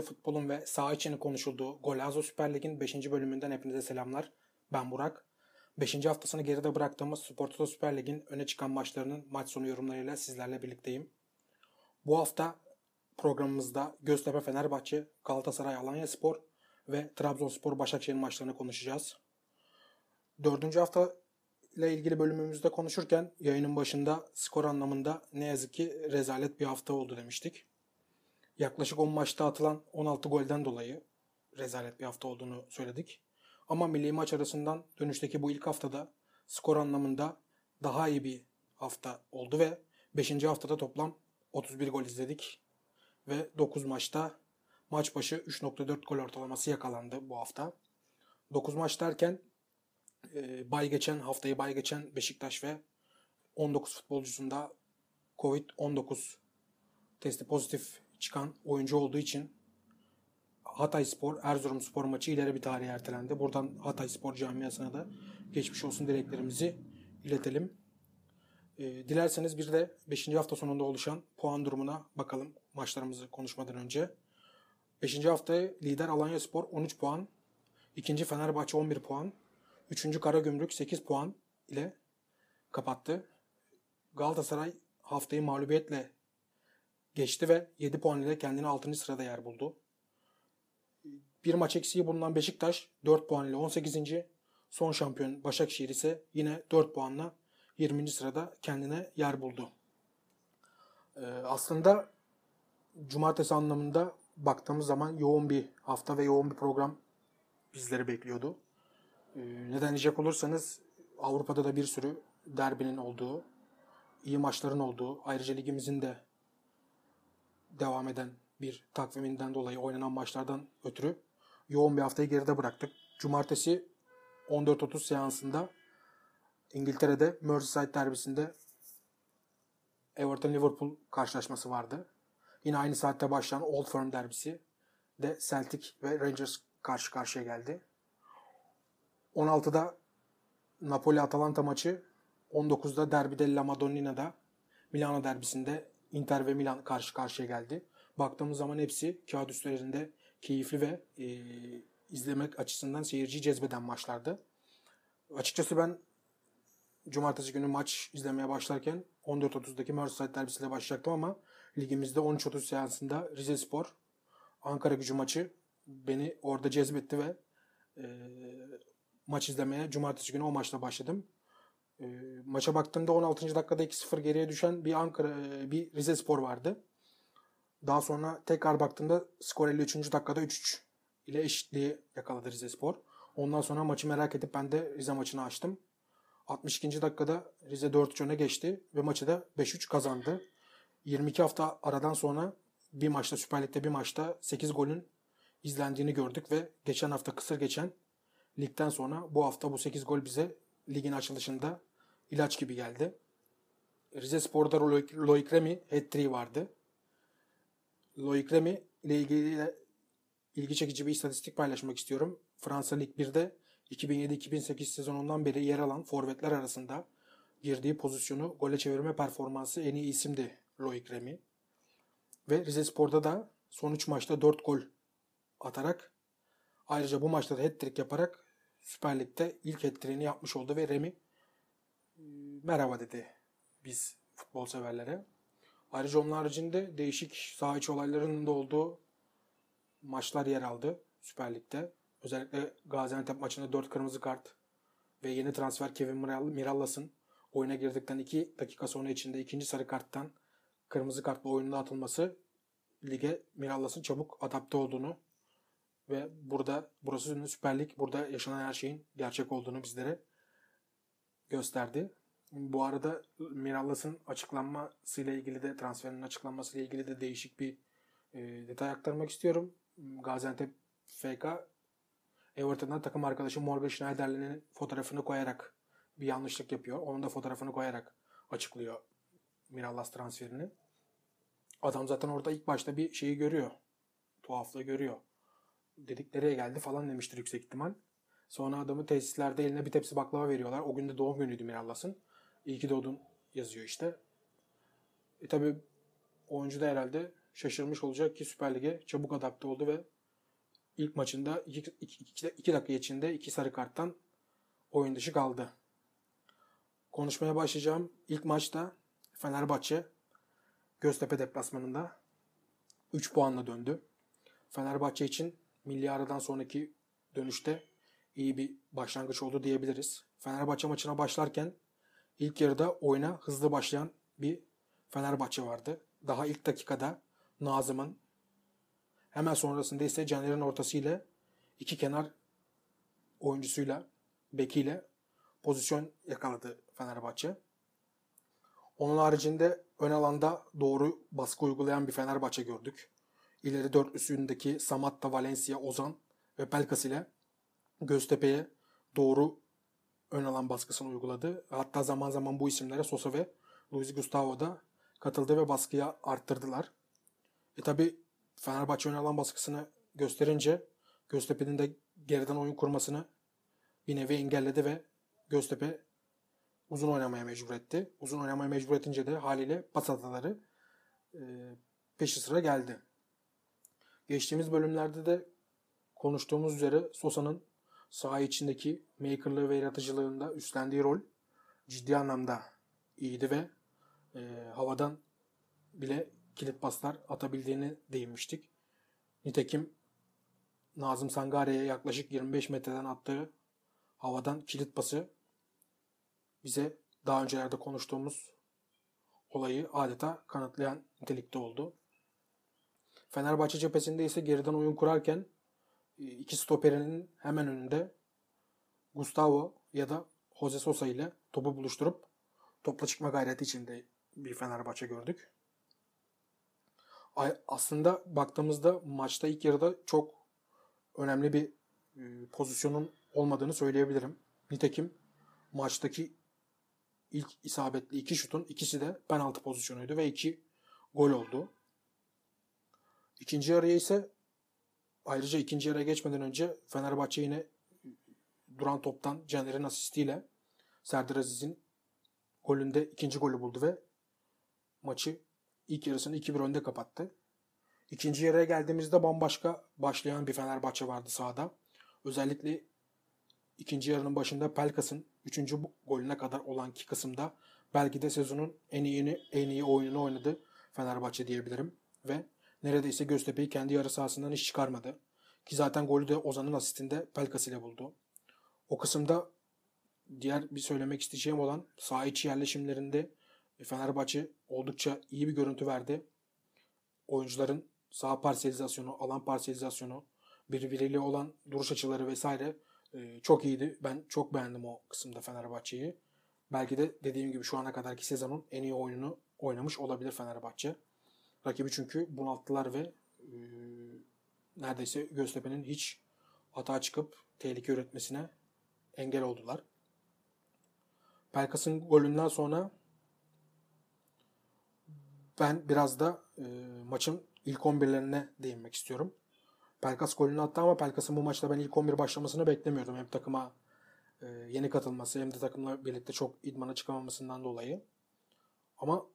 Yalnızca futbolun ve saha içini konuşulduğu Golazo Süper Lig'in 5. bölümünden hepinize selamlar. Ben Burak. 5. haftasını geride bıraktığımız Spor Toto Süper Lig'in öne çıkan maçlarının maç sonu yorumlarıyla sizlerle birlikteyim. Bu hafta programımızda Göztepe Fenerbahçe, Galatasaray Alanya Spor ve Trabzonspor Başakşehir maçlarını konuşacağız. Dördüncü hafta ile ilgili bölümümüzde konuşurken yayının başında skor anlamında ne yazık ki rezalet bir hafta oldu demiştik. Yaklaşık 10 maçta atılan 16 golden dolayı rezalet bir hafta olduğunu söyledik. Ama milli maç arasından dönüşteki bu ilk haftada skor anlamında daha iyi bir hafta oldu ve 5. haftada toplam 31 gol izledik. Ve 9 maçta maç başı 3.4 gol ortalaması yakalandı bu hafta. 9 maç derken e, bay geçen haftayı bay geçen Beşiktaş ve 19 futbolcusunda Covid-19 testi pozitif çıkan oyuncu olduğu için Hatay Spor, Erzurum Spor maçı ileri bir tarihe ertelendi. Buradan Hatay Spor camiasına da geçmiş olsun dileklerimizi iletelim. E, dilerseniz bir de 5. hafta sonunda oluşan puan durumuna bakalım maçlarımızı konuşmadan önce. 5. haftayı lider Alanya Spor 13 puan, ikinci Fenerbahçe 11 puan, üçüncü Karagümrük 8 puan ile kapattı. Galatasaray haftayı mağlubiyetle geçti ve 7 puan ile kendini 6. sırada yer buldu. Bir maç eksiği bulunan Beşiktaş 4 puan ile 18. Son şampiyon Başakşehir ise yine 4 puanla 20. sırada kendine yer buldu. Ee, aslında cumartesi anlamında baktığımız zaman yoğun bir hafta ve yoğun bir program bizleri bekliyordu. Ee, neden diyecek olursanız Avrupa'da da bir sürü derbinin olduğu, iyi maçların olduğu, ayrıca ligimizin de devam eden bir takviminden dolayı oynanan maçlardan ötürü yoğun bir haftayı geride bıraktık. Cumartesi 14.30 seansında İngiltere'de Merseyside derbisinde Everton Liverpool karşılaşması vardı. Yine aynı saatte başlayan Old Firm derbisi de Celtic ve Rangers karşı karşıya geldi. 16'da Napoli-Atalanta maçı, 19'da Derbi della Madonnina'da Milano derbisinde Inter ve Milan karşı karşıya geldi. Baktığımız zaman hepsi kağıt üstlerinde keyifli ve e, izlemek açısından seyirciyi cezbeden maçlardı. Açıkçası ben cumartesi günü maç izlemeye başlarken 14.30'daki Merseyside derbisiyle başlayacaktım ama ligimizde 13.30 seansında Rize Spor Ankara gücü maçı beni orada cezbetti ve e, maç izlemeye cumartesi günü o maçla başladım. E, maça baktığımda 16. dakikada 2-0 geriye düşen bir Ankara e, bir Rize Spor vardı. Daha sonra tekrar baktığımda skor 53. dakikada 3-3 ile eşitliği yakaladı Rize Spor. Ondan sonra maçı merak edip ben de Rize maçını açtım. 62. dakikada Rize 4-3 öne geçti ve maçı da 5-3 kazandı. 22 hafta aradan sonra bir maçta Süper Lig'de bir maçta 8 golün izlendiğini gördük ve geçen hafta kısır geçen ligden sonra bu hafta bu 8 gol bize ligin açılışında ilaç gibi geldi. Rize Spor'da Loic Remy hat vardı. Loic Remy ile ilgili ilgi çekici bir istatistik paylaşmak istiyorum. Fransa Lig 1'de 2007-2008 sezonundan beri yer alan forvetler arasında girdiği pozisyonu gole çevirme performansı en iyi isimdi Loic Remy. Ve Rize Spor'da da son 3 maçta 4 gol atarak ayrıca bu maçta da hat-trick yaparak Süper Lig'de ilk hat-trick'ini yapmış oldu ve Remy merhaba dedi biz futbol severlere. Ayrıca onun haricinde değişik saha içi olaylarının da olduğu maçlar yer aldı Süper Lig'de. Özellikle Gaziantep maçında 4 kırmızı kart ve yeni transfer Kevin Mirallas'ın oyuna girdikten 2 dakika sonra içinde ikinci sarı karttan kırmızı kartla oyunda atılması lige Mirallas'ın çabuk adapte olduğunu ve burada burası Süper Lig, burada yaşanan her şeyin gerçek olduğunu bizlere gösterdi. Bu arada Mirallas'ın açıklanmasıyla ilgili de transferinin açıklanmasıyla ilgili de değişik bir e, detay aktarmak istiyorum. Gaziantep FK Everton'dan takım arkadaşı Morgan Schneiderlin'in fotoğrafını koyarak bir yanlışlık yapıyor. Onun da fotoğrafını koyarak açıklıyor Mirallas transferini. Adam zaten orada ilk başta bir şeyi görüyor. Tuhaflığı görüyor. Dedik nereye geldi falan demiştir yüksek ihtimal. Sonra adamı tesislerde eline bir tepsi baklava veriyorlar. O gün de doğum günüydü Mirallas'ın. İyi ki doğdun yazıyor işte. E tabi oyuncu da herhalde şaşırmış olacak ki Süper Lig'e çabuk adapte oldu ve ilk maçında 2 dakika içinde 2 sarı karttan oyun dışı kaldı. Konuşmaya başlayacağım. İlk maçta Fenerbahçe Göztepe deplasmanında 3 puanla döndü. Fenerbahçe için milli aradan sonraki dönüşte iyi bir başlangıç oldu diyebiliriz. Fenerbahçe maçına başlarken ilk yarıda oyuna hızlı başlayan bir Fenerbahçe vardı. Daha ilk dakikada Nazım'ın hemen sonrasında ise Caner'in ortası ile iki kenar oyuncusuyla bekiyle pozisyon yakaladı Fenerbahçe. Onun haricinde ön alanda doğru baskı uygulayan bir Fenerbahçe gördük. İleri dörtlüsündeki Samatta, Valencia, Ozan ve Pelkas ile Göztepe'ye doğru ön alan baskısını uyguladı. Hatta zaman zaman bu isimlere Sosa ve Luis Gustavo da katıldı ve baskıyı arttırdılar. E tabi Fenerbahçe ön alan baskısını gösterince Göztepe'nin de geriden oyun kurmasını bir nevi engelledi ve Göztepe uzun oynamaya mecbur etti. Uzun oynamaya mecbur etince de haliyle pas hataları e, peşi sıra geldi. Geçtiğimiz bölümlerde de konuştuğumuz üzere Sosa'nın saha içindeki makerlığı ve yaratıcılığında üstlendiği rol ciddi anlamda iyiydi ve e, havadan bile kilit paslar atabildiğini değinmiştik. Nitekim Nazım Sangare'ye yaklaşık 25 metreden attığı havadan kilit pası bize daha öncelerde konuştuğumuz olayı adeta kanıtlayan nitelikte oldu. Fenerbahçe cephesinde ise geriden oyun kurarken iki stoperinin hemen önünde Gustavo ya da Jose Sosa ile topu buluşturup topla çıkma gayreti içinde bir Fenerbahçe gördük. Aslında baktığımızda maçta ilk yarıda çok önemli bir e, pozisyonun olmadığını söyleyebilirim. Nitekim maçtaki ilk isabetli iki şutun ikisi de penaltı pozisyonuydu ve iki gol oldu. İkinci yarıya ise ayrıca ikinci yarıya geçmeden önce Fenerbahçe yine duran toptan Caner'in asistiyle Serdar Aziz'in golünde ikinci golü buldu ve maçı ilk yarısını 2-1 önde kapattı. İkinci yarıya geldiğimizde bambaşka başlayan bir Fenerbahçe vardı sahada. Özellikle ikinci yarının başında Pelkas'ın 3. golüne kadar olan ki kısımda belki de sezonun en iyi en iyi oyununu oynadı Fenerbahçe diyebilirim ve neredeyse Göztepe'yi kendi yarı sahasından hiç çıkarmadı. Ki zaten golü de Ozan'ın asistinde Pelkas ile buldu. O kısımda diğer bir söylemek isteyeceğim olan saha içi yerleşimlerinde Fenerbahçe oldukça iyi bir görüntü verdi. Oyuncuların saha parselizasyonu, alan parselizasyonu, birbiriyle olan duruş açıları vesaire e, çok iyiydi. Ben çok beğendim o kısımda Fenerbahçe'yi. Belki de dediğim gibi şu ana kadarki sezonun en iyi oyununu oynamış olabilir Fenerbahçe. Rakibi çünkü bunalttılar ve e, neredeyse Göztepe'nin hiç hata çıkıp tehlike üretmesine engel oldular. Pelkas'ın golünden sonra ben biraz da e, maçın ilk 11'lerine değinmek istiyorum. Pelkas golünü attı ama Pelkas'ın bu maçta ben ilk 11 başlamasını beklemiyordum. Hem takıma e, yeni katılması hem de takımla birlikte çok idmana çıkamamasından dolayı. Ama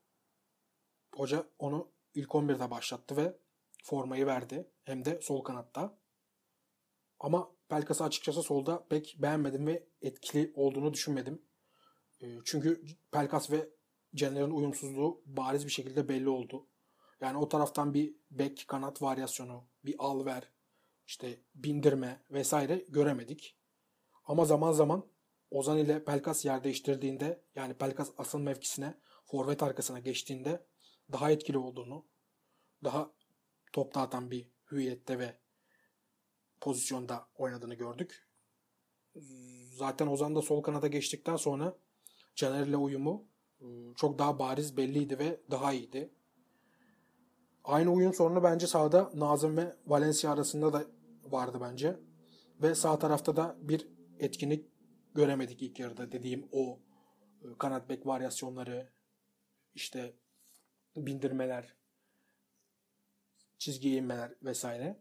hoca onu ilk 11'de başlattı ve formayı verdi. Hem de sol kanatta. Ama Pelkas'ı açıkçası solda pek beğenmedim ve etkili olduğunu düşünmedim. E, çünkü Pelkas ve Caner'in uyumsuzluğu bariz bir şekilde belli oldu. Yani o taraftan bir bek kanat varyasyonu, bir al ver, işte bindirme vesaire göremedik. Ama zaman zaman Ozan ile Pelkas yer değiştirdiğinde yani Pelkas asıl mevkisine forvet arkasına geçtiğinde daha etkili olduğunu, daha top dağıtan bir hüviyette ve pozisyonda oynadığını gördük. Zaten Ozan da sol kanada geçtikten sonra Caner ile uyumu ıı, çok daha bariz belliydi ve daha iyiydi. Aynı oyun sorunu bence sahada Nazım ve Valencia arasında da vardı bence. Ve sağ tarafta da bir etkinlik göremedik ilk yarıda dediğim o ıı, kanat bek varyasyonları işte bindirmeler çizgiye inmeler vesaire.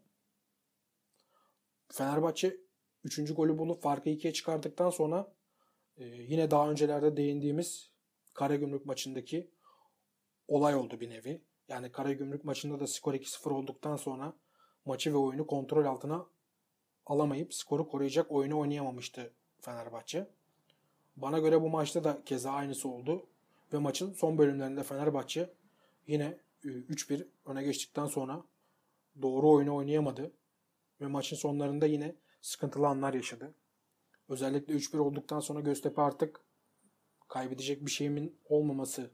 Fenerbahçe 3. golü bulup farkı 2'ye çıkardıktan sonra e, yine daha öncelerde değindiğimiz Karagümrük maçındaki olay oldu bir nevi. Yani Karagümrük maçında da skor 2-0 olduktan sonra maçı ve oyunu kontrol altına alamayıp skoru koruyacak oyunu oynayamamıştı Fenerbahçe. Bana göre bu maçta da keza aynısı oldu. Ve maçın son bölümlerinde Fenerbahçe yine 3-1 öne geçtikten sonra doğru oyunu oynayamadı. Ve maçın sonlarında yine sıkıntılı anlar yaşadı. Özellikle 3-1 olduktan sonra Göztepe artık kaybedecek bir şeyimin olmaması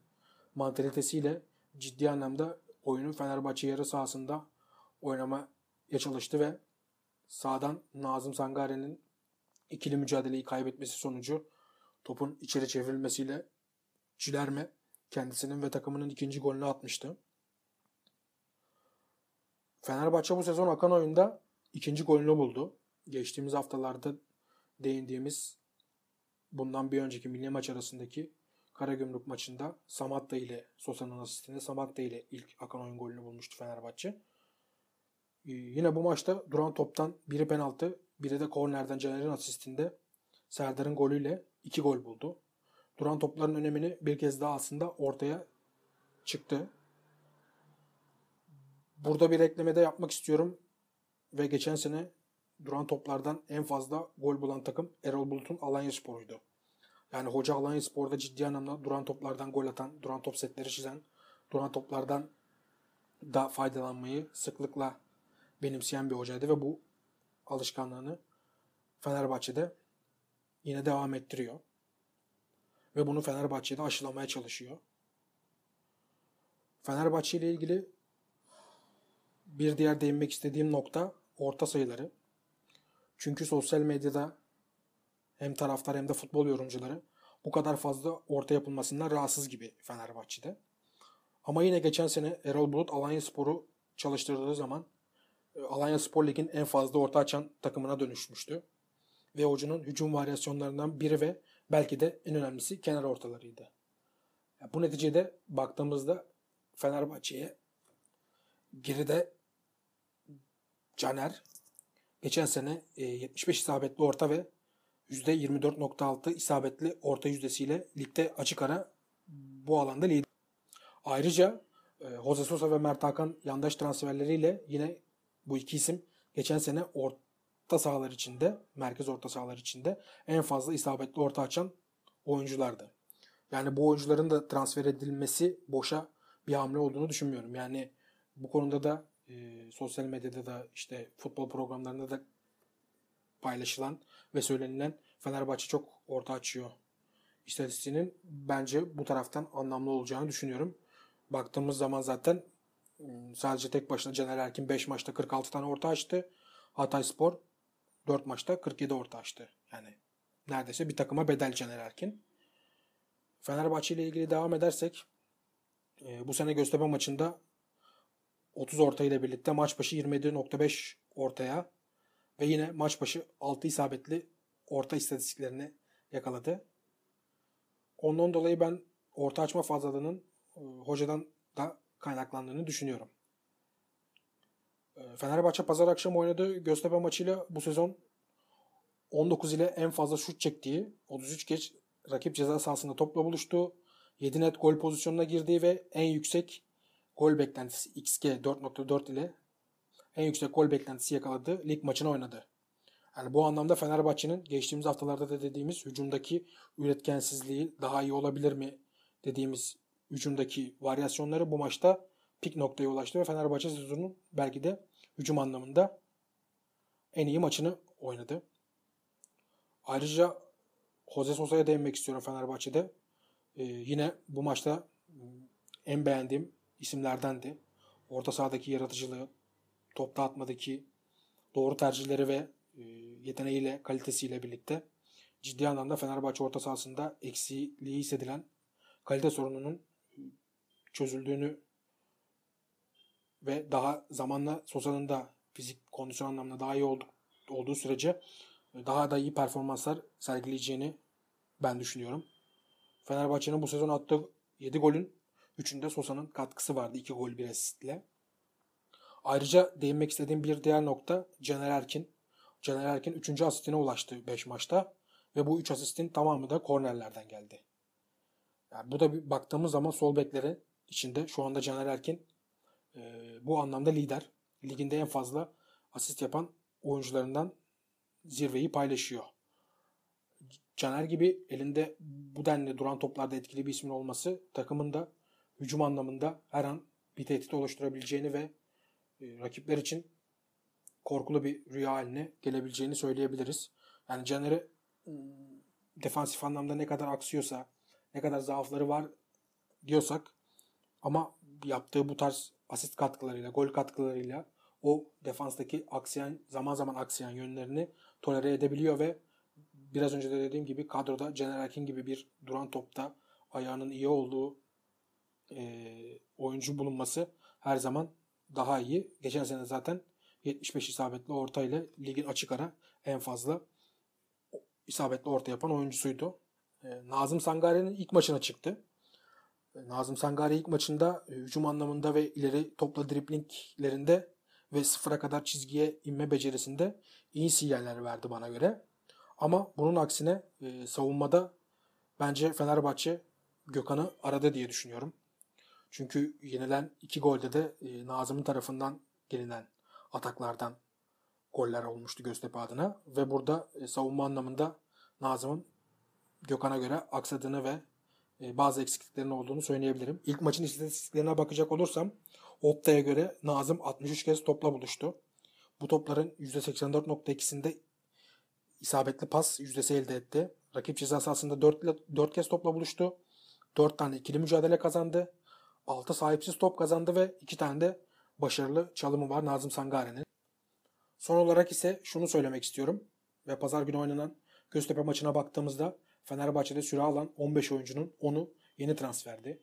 mantalitesiyle ciddi anlamda oyunu Fenerbahçe yarı sahasında oynamaya çalıştı ve sağdan Nazım Sangare'nin ikili mücadeleyi kaybetmesi sonucu topun içeri çevrilmesiyle Cilerme kendisinin ve takımının ikinci golünü atmıştı. Fenerbahçe bu sezon akan oyunda ikinci golünü buldu. Geçtiğimiz haftalarda değindiğimiz bundan bir önceki milli maç arasındaki Karagümrük maçında Samatta ile Sosa'nın asistinde Samatta ile ilk akan oyun golünü bulmuştu Fenerbahçe. Ee, yine bu maçta duran toptan biri penaltı, biri de kornerden Caner'in asistinde Serdar'ın golüyle iki gol buldu. Duran topların önemini bir kez daha aslında ortaya çıktı. Burada bir eklemede yapmak istiyorum ve geçen sene duran toplardan en fazla gol bulan takım Erol Bulut'un Alanya Spor'uydu. Yani hoca Alanya Spor'da ciddi anlamda duran toplardan gol atan, duran top setleri çizen, duran toplardan da faydalanmayı sıklıkla benimseyen bir hocaydı ve bu alışkanlığını Fenerbahçe'de yine devam ettiriyor. Ve bunu Fenerbahçe'de aşılamaya çalışıyor. Fenerbahçe ile ilgili bir diğer değinmek istediğim nokta orta sayıları. Çünkü sosyal medyada hem taraftar hem de futbol yorumcuları bu kadar fazla orta yapılmasından rahatsız gibi Fenerbahçe'de. Ama yine geçen sene Erol Bulut Alanya Spor'u çalıştırdığı zaman e, Alanya Spor Lig'in en fazla orta açan takımına dönüşmüştü. Ve hocunun hücum varyasyonlarından biri ve belki de en önemlisi kenar ortalarıydı. Bu neticede baktığımızda Fenerbahçe'ye geride Caner geçen sene 75 e, isabetli orta ve %24.6 isabetli orta yüzdesiyle ligde açık ara bu alanda lider. Ayrıca e, Jose Sosa ve Mert Hakan yandaş transferleriyle yine bu iki isim geçen sene orta sahalar içinde, merkez orta sahalar içinde en fazla isabetli orta açan oyunculardı. Yani bu oyuncuların da transfer edilmesi boşa bir hamle olduğunu düşünmüyorum. Yani bu konuda da e, sosyal medyada da işte futbol programlarında da paylaşılan ve söylenilen Fenerbahçe çok orta açıyor istatistiğinin bence bu taraftan anlamlı olacağını düşünüyorum. Baktığımız zaman zaten ıı, sadece tek başına Caner Erkin 5 maçta 46 tane orta açtı. Hatay Spor 4 maçta 47 orta açtı. Yani neredeyse bir takıma bedel Caner Erkin. Fenerbahçe ile ilgili devam edersek ıı, bu sene Göztepe maçında 30 orta ile birlikte maç başı 27.5 ortaya ve yine maç başı 6 isabetli orta istatistiklerini yakaladı. Ondan dolayı ben orta açma fazlalığının e, hocadan da kaynaklandığını düşünüyorum. E, Fenerbahçe pazar akşam oynadığı Göztepe maçıyla bu sezon 19 ile en fazla şut çektiği, 33 geç rakip ceza sahasında topla buluştuğu, 7 net gol pozisyonuna girdiği ve en yüksek gol beklentisi XG 4.4 ile en yüksek gol beklentisi yakaladığı lig maçını oynadı. Yani bu anlamda Fenerbahçe'nin geçtiğimiz haftalarda da dediğimiz hücumdaki üretkensizliği daha iyi olabilir mi dediğimiz hücumdaki varyasyonları bu maçta pik noktaya ulaştı ve Fenerbahçe sezonun belki de hücum anlamında en iyi maçını oynadı. Ayrıca Jose Sosa'ya değinmek istiyorum Fenerbahçe'de. Ee, yine bu maçta en beğendiğim isimlerdendi. Orta sahadaki yaratıcılığı, top dağıtmadaki doğru tercihleri ve e, yeteneğiyle, kalitesiyle birlikte ciddi anlamda Fenerbahçe orta sahasında eksiliği hissedilen kalite sorununun çözüldüğünü ve daha zamanla Sosa'nın da fizik kondisyon anlamında daha iyi olduk, olduğu sürece daha da iyi performanslar sergileyeceğini ben düşünüyorum. Fenerbahçe'nin bu sezon attığı 7 golün 3'ünde Sosa'nın katkısı vardı. 2 gol 1 asistle. Ayrıca değinmek istediğim bir diğer nokta Caner Erkin. Caner Erkin 3. asistine ulaştı 5 maçta ve bu 3 asistin tamamı da kornerlerden geldi. Yani bu da bir baktığımız zaman sol bekleri içinde şu anda Caner Erkin e, bu anlamda lider. Liginde en fazla asist yapan oyuncularından zirveyi paylaşıyor. Caner gibi elinde bu denli duran toplarda etkili bir ismin olması takımın da hücum anlamında her an bir tehdit oluşturabileceğini ve e, rakipler için korkulu bir rüya haline gelebileceğini söyleyebiliriz. Yani Caner'i ıı, defansif anlamda ne kadar aksıyorsa, ne kadar zaafları var diyorsak ama yaptığı bu tarz asist katkılarıyla, gol katkılarıyla o defanstaki aksiyen, zaman zaman aksiyen yönlerini tolere edebiliyor ve biraz önce de dediğim gibi kadroda Caner Erkin gibi bir duran topta ayağının iyi olduğu e, oyuncu bulunması her zaman daha iyi. Geçen sene zaten 75 isabetli orta ile ligin açık ara en fazla isabetli orta yapan oyuncusuydu. E, Nazım Sangare'nin ilk maçına çıktı. Nazım Sangare ilk maçında e, hücum anlamında ve ileri topla driplinglerinde ve sıfıra kadar çizgiye inme becerisinde iyi sinyaller verdi bana göre. Ama bunun aksine e, savunmada bence Fenerbahçe Gökhan'ı aradı diye düşünüyorum. Çünkü yenilen iki golde de e, Nazım'ın tarafından gelinen ataklardan goller olmuştu Göztepe adına. Ve burada savunma anlamında Nazım'ın Gökhan'a göre aksadığını ve e, bazı eksikliklerinin olduğunu söyleyebilirim. İlk maçın istatistiklerine bakacak olursam Opta'ya göre Nazım 63 kez topla buluştu. Bu topların %84.2'sinde isabetli pas yüzdesi elde etti. Rakip ceza sahasında 4, 4 kez topla buluştu. 4 tane ikili mücadele kazandı. 6 sahipsiz top kazandı ve 2 tane de başarılı çalımı var Nazım Sangare'nin. Son olarak ise şunu söylemek istiyorum. Ve pazar günü oynanan Göztepe maçına baktığımızda Fenerbahçe'de süre alan 15 oyuncunun 10'u yeni transferdi.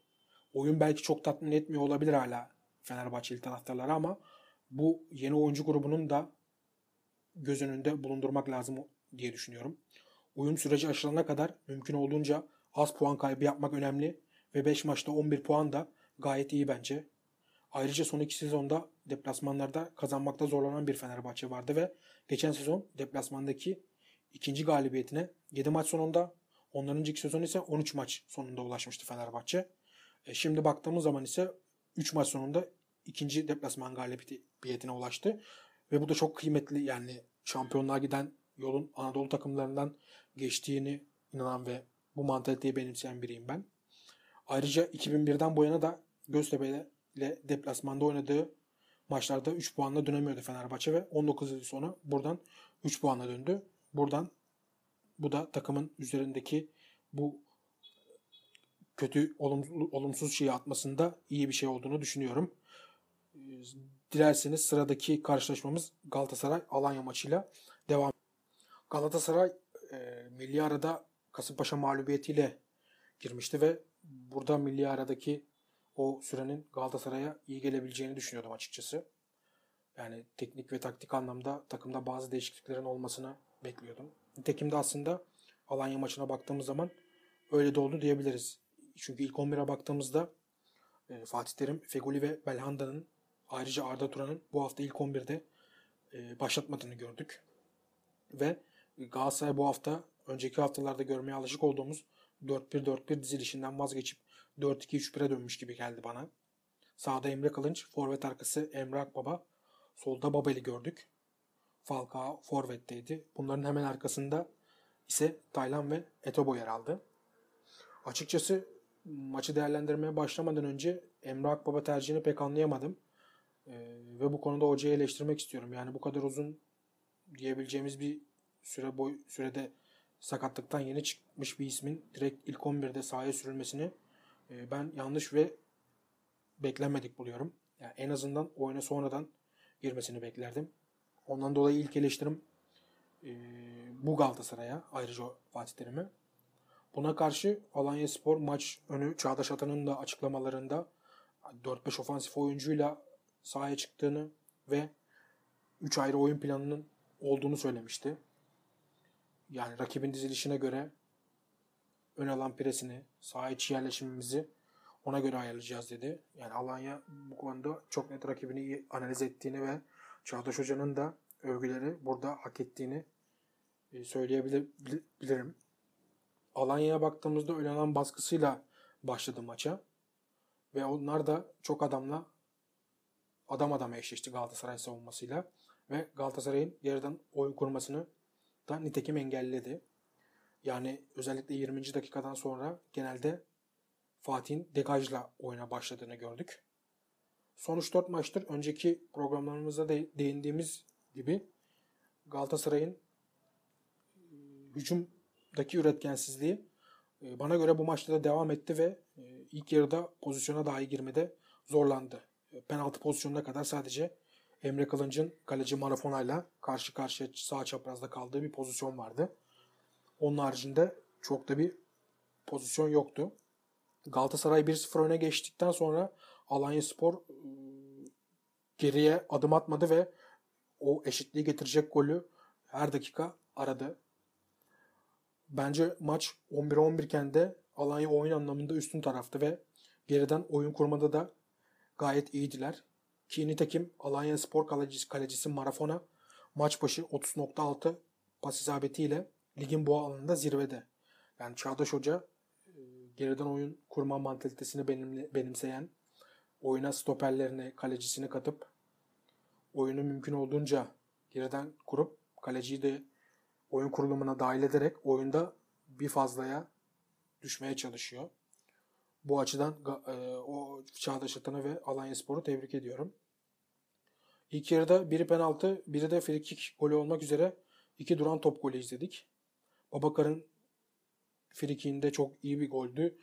Oyun belki çok tatmin etmiyor olabilir hala Fenerbahçeli taraftarları ama bu yeni oyuncu grubunun da göz önünde bulundurmak lazım diye düşünüyorum. Oyun süreci aşılana kadar mümkün olduğunca az puan kaybı yapmak önemli ve 5 maçta 11 puan da gayet iyi bence. Ayrıca son iki sezonda deplasmanlarda kazanmakta zorlanan bir Fenerbahçe vardı ve geçen sezon deplasmandaki ikinci galibiyetine 7 maç sonunda onların önceki sezon ise 13 maç sonunda ulaşmıştı Fenerbahçe. E şimdi baktığımız zaman ise 3 maç sonunda ikinci deplasman galibiyetine ulaştı. Ve bu da çok kıymetli yani şampiyonluğa giden yolun Anadolu takımlarından geçtiğini inanan ve bu mantaliteyi benimseyen biriyim ben. Ayrıca 2001'den bu yana da Göztepe ile deplasmanda oynadığı maçlarda 3 puanla dönemiyordu Fenerbahçe ve 19 yıl sonra buradan 3 puanla döndü. Buradan bu da takımın üzerindeki bu kötü olumsuz şeyi atmasında iyi bir şey olduğunu düşünüyorum. Dilerseniz sıradaki karşılaşmamız Galatasaray Alanya maçıyla devam. Galatasaray e, milli arada Kasımpaşa mağlubiyetiyle girmişti ve burada milli aradaki o sürenin Galatasaray'a iyi gelebileceğini düşünüyordum açıkçası. Yani teknik ve taktik anlamda takımda bazı değişikliklerin olmasını bekliyordum. Nitekim de aslında Alanya maçına baktığımız zaman öyle de oldu diyebiliriz. Çünkü ilk 11'e baktığımızda e, Fatih Terim, Feguli ve Belhanda'nın ayrıca Arda Turan'ın bu hafta ilk 11'de e, başlatmadığını gördük. Ve Galatasaray bu hafta önceki haftalarda görmeye alışık olduğumuz 4-1-4-1 dizilişinden vazgeçip 4-2-3-1'e dönmüş gibi geldi bana. Sağda Emre Kılınç, forvet arkası Emre Akbaba, solda Babel'i gördük. Falcao forvetteydi. Bunların hemen arkasında ise Taylan ve Etobo yer aldı. Açıkçası maçı değerlendirmeye başlamadan önce Emre Akbaba tercihini pek anlayamadım. Ee, ve bu konuda hocayı eleştirmek istiyorum. Yani bu kadar uzun diyebileceğimiz bir süre boy sürede sakatlıktan yeni çıkmış bir ismin direkt ilk 11'de sahaya sürülmesini e, ben yanlış ve beklenmedik buluyorum. Yani en azından oyuna sonradan girmesini beklerdim. Ondan dolayı ilk eleştirim e, bu Galatasaray'a ayrıca Fatih Terim'e. Buna karşı Alanya Spor maç önü Çağdaş Atan'ın da açıklamalarında 4-5 ofansif oyuncuyla sahaya çıktığını ve 3 ayrı oyun planının olduğunu söylemişti. Yani rakibin dizilişine göre ön alan presini, saha içi yerleşimimizi ona göre ayarlayacağız dedi. Yani Alanya bu konuda çok net rakibini analiz ettiğini ve Çağdaş Hoca'nın da övgüleri burada hak ettiğini e, söyleyebilirim. Alanya'ya baktığımızda ön alan baskısıyla başladı maça. Ve onlar da çok adamla adam adama eşleşti Galatasaray savunmasıyla. Ve Galatasaray'ın yerden oyun kurmasını da nitekim engelledi. Yani özellikle 20. dakikadan sonra genelde Fatih'in degajla oyuna başladığını gördük. Son 3-4 maçtır önceki programlarımızda de değindiğimiz gibi Galatasaray'ın e, hücumdaki üretkensizliği e, bana göre bu maçta da devam etti ve e, ilk yarıda pozisyona dahi girmede zorlandı. Penaltı pozisyonuna kadar sadece Emre Kılınç'ın kaleci Marafona'yla karşı karşıya sağ çaprazda kaldığı bir pozisyon vardı. Onun haricinde çok da bir pozisyon yoktu. Galatasaray 1-0 öne geçtikten sonra Alanya Spor ıı, geriye adım atmadı ve o eşitliği getirecek golü her dakika aradı. Bence maç 11-11 iken de Alanya oyun anlamında üstün taraftı ve geriden oyun kurmada da gayet iyiydiler. Ki nitekim Alanya Spor kalecisi, kalecisi Marafona maç başı 30.6 pas isabetiyle ligin bu alanında zirvede. Yani Çağdaş Hoca geriden oyun kurma mantalitesini benimseyen, oyuna stoperlerini, kalecisini katıp oyunu mümkün olduğunca geriden kurup kaleciyi de oyun kurulumuna dahil ederek oyunda bir fazlaya düşmeye çalışıyor. Bu açıdan e, o Çağdaş Atan'ı ve Alanya Spor'u tebrik ediyorum. İlk yarıda biri penaltı, biri de frikik golü olmak üzere iki duran top golü izledik. Babakar'ın frikinde çok iyi bir goldü.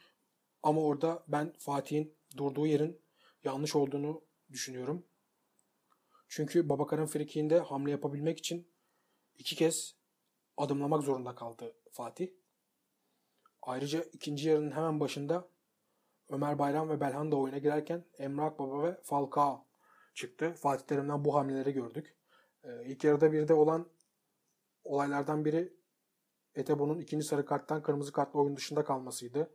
Ama orada ben Fatih'in durduğu yerin yanlış olduğunu düşünüyorum. Çünkü Babakar'ın frikinde hamle yapabilmek için iki kez adımlamak zorunda kaldı Fatih. Ayrıca ikinci yarının hemen başında Ömer Bayram ve Belhan da oyuna girerken Emre Akbaba ve Falcao çıktı. Fatih Terim'den bu hamleleri gördük. Ee, ilk yarıda bir de olan olaylardan biri Etebo'nun ikinci sarı karttan kırmızı kartla oyun dışında kalmasıydı.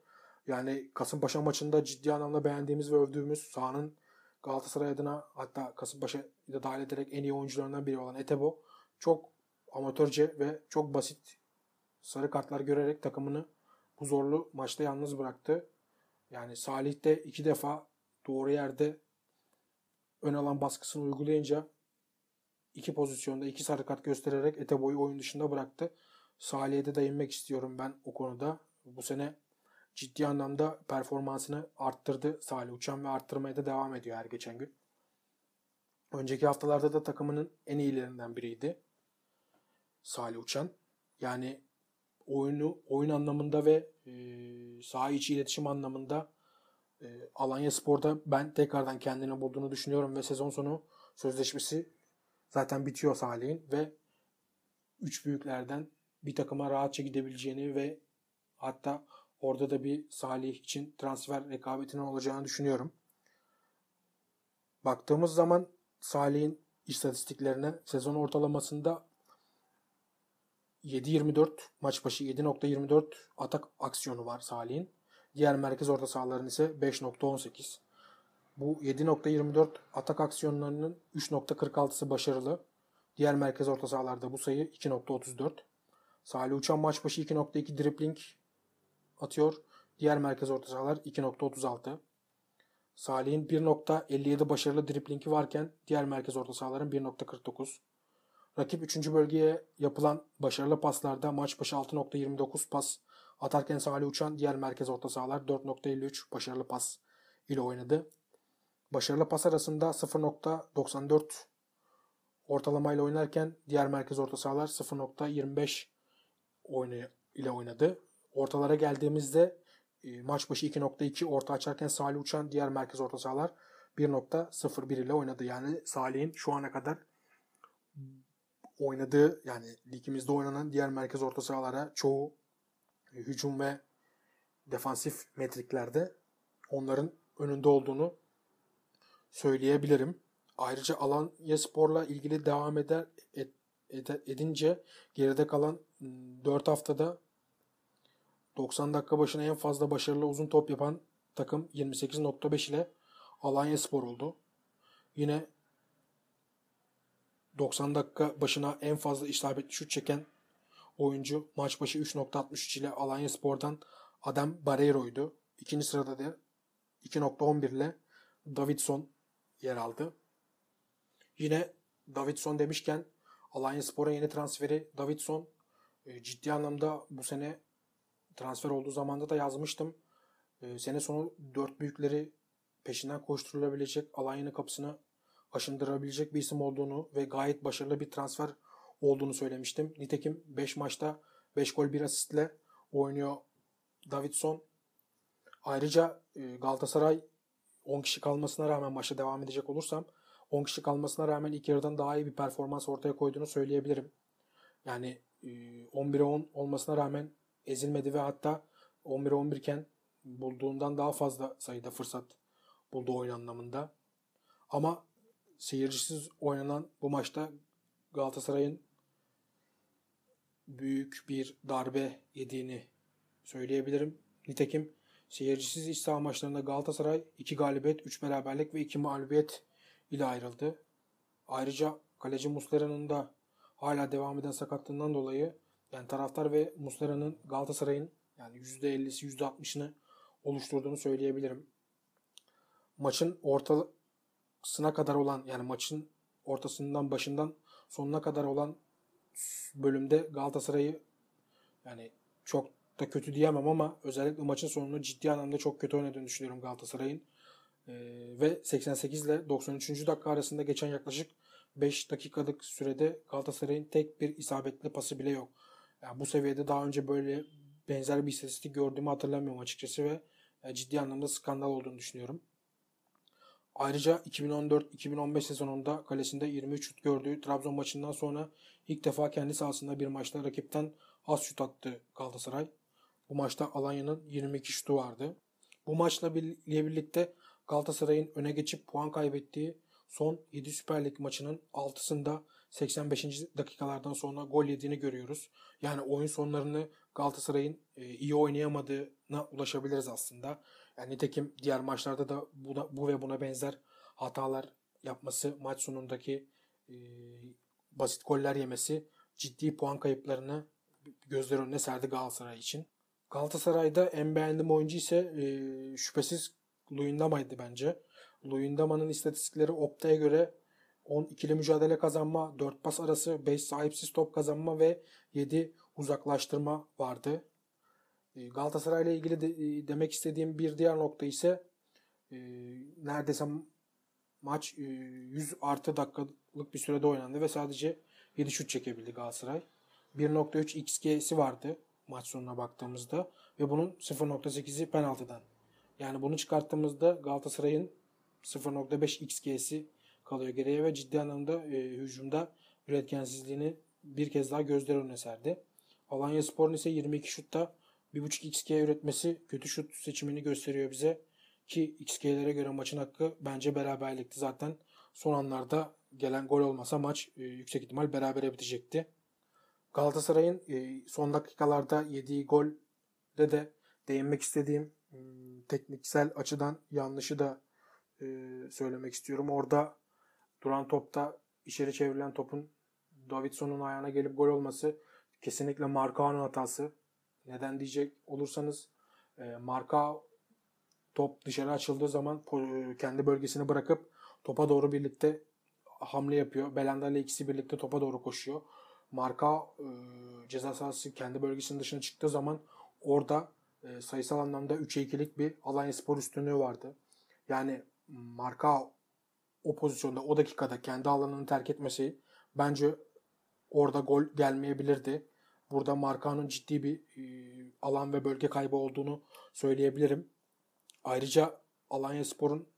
Yani Kasımpaşa maçında ciddi anlamda beğendiğimiz ve övdüğümüz sahanın Galatasaray adına hatta Kasımpaşa'yı da dahil ederek en iyi oyuncularından biri olan Etebo çok amatörce ve çok basit sarı kartlar görerek takımını bu zorlu maçta yalnız bıraktı. Yani Salih de iki defa doğru yerde ön alan baskısını uygulayınca iki pozisyonda iki sarı kart göstererek Etebo'yu oyun dışında bıraktı. Salih'e de değinmek istiyorum ben o konuda. Bu sene ciddi anlamda performansını arttırdı Salih Uçan ve arttırmaya da devam ediyor her geçen gün. Önceki haftalarda da takımının en iyilerinden biriydi. Salih Uçan. Yani oyunu oyun anlamında ve e, saha içi iletişim anlamında e, Alanya Spor'da ben tekrardan kendini bulduğunu düşünüyorum ve sezon sonu sözleşmesi zaten bitiyor Salih'in ve üç büyüklerden bir takıma rahatça gidebileceğini ve hatta orada da bir Salih için transfer rekabetinin olacağını düşünüyorum. Baktığımız zaman Salih'in istatistiklerine sezon ortalamasında 7.24 maç başı 7.24 atak aksiyonu var Salih'in. Diğer merkez orta sahaların ise 5.18. Bu 7.24 atak aksiyonlarının 3.46'sı başarılı. Diğer merkez orta sahalarda bu sayı 2.34. Salih Uçan maç başı 2.2 dribling atıyor. Diğer merkez orta sahalar 2.36. Salih'in 1.57 başarılı driblingi varken diğer merkez orta sahaların 1.49. Rakip 3. bölgeye yapılan başarılı paslarda maç başı 6.29 pas atarken Salih Uçan diğer merkez orta sahalar 4.53 başarılı pas ile oynadı. Başarılı pas arasında 0.94 ortalamayla oynarken diğer merkez orta sahalar 0.25 oyunu ile oynadı. Ortalara geldiğimizde e, maç başı 2.2 orta açarken Salih Uçan diğer merkez orta sahalar 1.01 ile oynadı. Yani Salih'in şu ana kadar oynadığı yani ligimizde oynanan diğer merkez orta sahalara çoğu hücum ve defansif metriklerde onların önünde olduğunu söyleyebilirim. Ayrıca Alanya Spor'la ilgili devam eder et, ed, edince geride kalan 4 ıı, haftada 90 dakika başına en fazla başarılı uzun top yapan takım 28.5 ile Alanya Spor oldu. Yine 90 dakika başına en fazla isabetli şut çeken oyuncu maç başı 3.63 ile Alanya Spor'dan Adam Barreiro'ydu. İkinci sırada da 2.11 ile Davidson yer aldı. Yine Davidson demişken Alanya Spor'a yeni transferi Davidson e, ciddi anlamda bu sene transfer olduğu zamanda da yazmıştım. E, sene sonu dört büyükleri peşinden koşturulabilecek Alanya'nın kapısını aşındırabilecek bir isim olduğunu ve gayet başarılı bir transfer olduğunu söylemiştim. Nitekim 5 maçta 5 gol 1 asistle oynuyor Davidson. Ayrıca e, Galatasaray 10 kişi kalmasına rağmen maçta devam edecek olursam 10 kişi kalmasına rağmen ilk yarıdan daha iyi bir performans ortaya koyduğunu söyleyebilirim. Yani 11'e 10 olmasına rağmen ezilmedi ve hatta 11'e 11 iken bulduğundan daha fazla sayıda fırsat buldu oyun anlamında. Ama seyircisiz oynanan bu maçta Galatasaray'ın büyük bir darbe yediğini söyleyebilirim. Nitekim seyircisiz iç saha maçlarında Galatasaray 2 galibiyet, 3 beraberlik ve 2 mağlubiyet ile ayrıldı. Ayrıca kaleci Muslera'nın da hala devam eden sakatlığından dolayı yani taraftar ve Muslera'nın Galatasaray'ın yani %50'si %60'ını oluşturduğunu söyleyebilirim. Maçın ortasına kadar olan yani maçın ortasından başından sonuna kadar olan bölümde Galatasaray'ı yani çok da kötü diyemem ama özellikle maçın sonunu ciddi anlamda çok kötü oynadığını düşünüyorum Galatasaray'ın. Ee, ve 88 ile 93. dakika arasında geçen yaklaşık 5 dakikalık sürede Galatasaray'ın tek bir isabetli pası bile yok. Yani bu seviyede daha önce böyle benzer bir istatistik gördüğümü hatırlamıyorum açıkçası ve e, ciddi anlamda skandal olduğunu düşünüyorum. Ayrıca 2014-2015 sezonunda kalesinde 23 şut gördüğü Trabzon maçından sonra ilk defa kendi sahasında bir maçta rakipten az şut attı Galatasaray. Bu maçta Alanya'nın 22 şutu vardı. Bu maçla birlikte Galatasaray'ın öne geçip puan kaybettiği son 7 Süper Lig maçının 6'sında 85. dakikalardan sonra gol yediğini görüyoruz. Yani oyun sonlarını Galatasaray'ın e, iyi oynayamadığına ulaşabiliriz aslında. Yani nitekim diğer maçlarda da buna, bu ve buna benzer hatalar yapması, maç sonundaki e, basit goller yemesi ciddi puan kayıplarını gözler önüne serdi Galatasaray için. Galatasaray'da en beğendiğim oyuncu ise e, şüphesiz Luyendama'ydı bence. Luyendama'nın istatistikleri Opta'ya göre 10 ikili mücadele kazanma, 4 pas arası, 5 sahipsiz top kazanma ve 7 uzaklaştırma vardı. E, Galatasaray ile ilgili de, e, demek istediğim bir diğer nokta ise e, neredeyse maç e, 100 artı dakikalık bir sürede oynandı ve sadece 7 şut çekebildi Galatasaray. 1.3 XG'si vardı maç sonuna baktığımızda ve bunun 0.8'i penaltıdan. Yani bunu çıkarttığımızda Galatasaray'ın 0.5 XG'si kalıyor geriye ve ciddi anlamda e, hücumda üretkensizliğini bir kez daha gözler önüne serdi. Alanya Spor'un ise 22 şutta 1.5 XG üretmesi kötü şut seçimini gösteriyor bize. Ki XG'lere göre maçın hakkı bence beraberlikti. Zaten son anlarda gelen gol olmasa maç e, yüksek ihtimal berabere bitecekti. Galatasaray'ın e, son dakikalarda yediği golde de değinmek istediğim hmm, tekniksel açıdan yanlışı da e, söylemek istiyorum. Orada duran topta içeri çevrilen topun Davidson'un ayağına gelip gol olması kesinlikle Marcao'nun hatası. Neden diyecek olursanız e, Marka top dışarı açıldığı zaman kendi bölgesini bırakıp topa doğru birlikte hamle yapıyor. Belanda ile ikisi birlikte topa doğru koşuyor. Marka e, ceza sahası kendi bölgesinin dışına çıktığı zaman orada e, sayısal anlamda 3'e 2'lik bir Alanya Spor üstünlüğü vardı. Yani Marka o pozisyonda o dakikada kendi alanını terk etmesi bence orada gol gelmeyebilirdi. Burada Marka'nın ciddi bir e, alan ve bölge kaybı olduğunu söyleyebilirim. Ayrıca Alanya Spor'un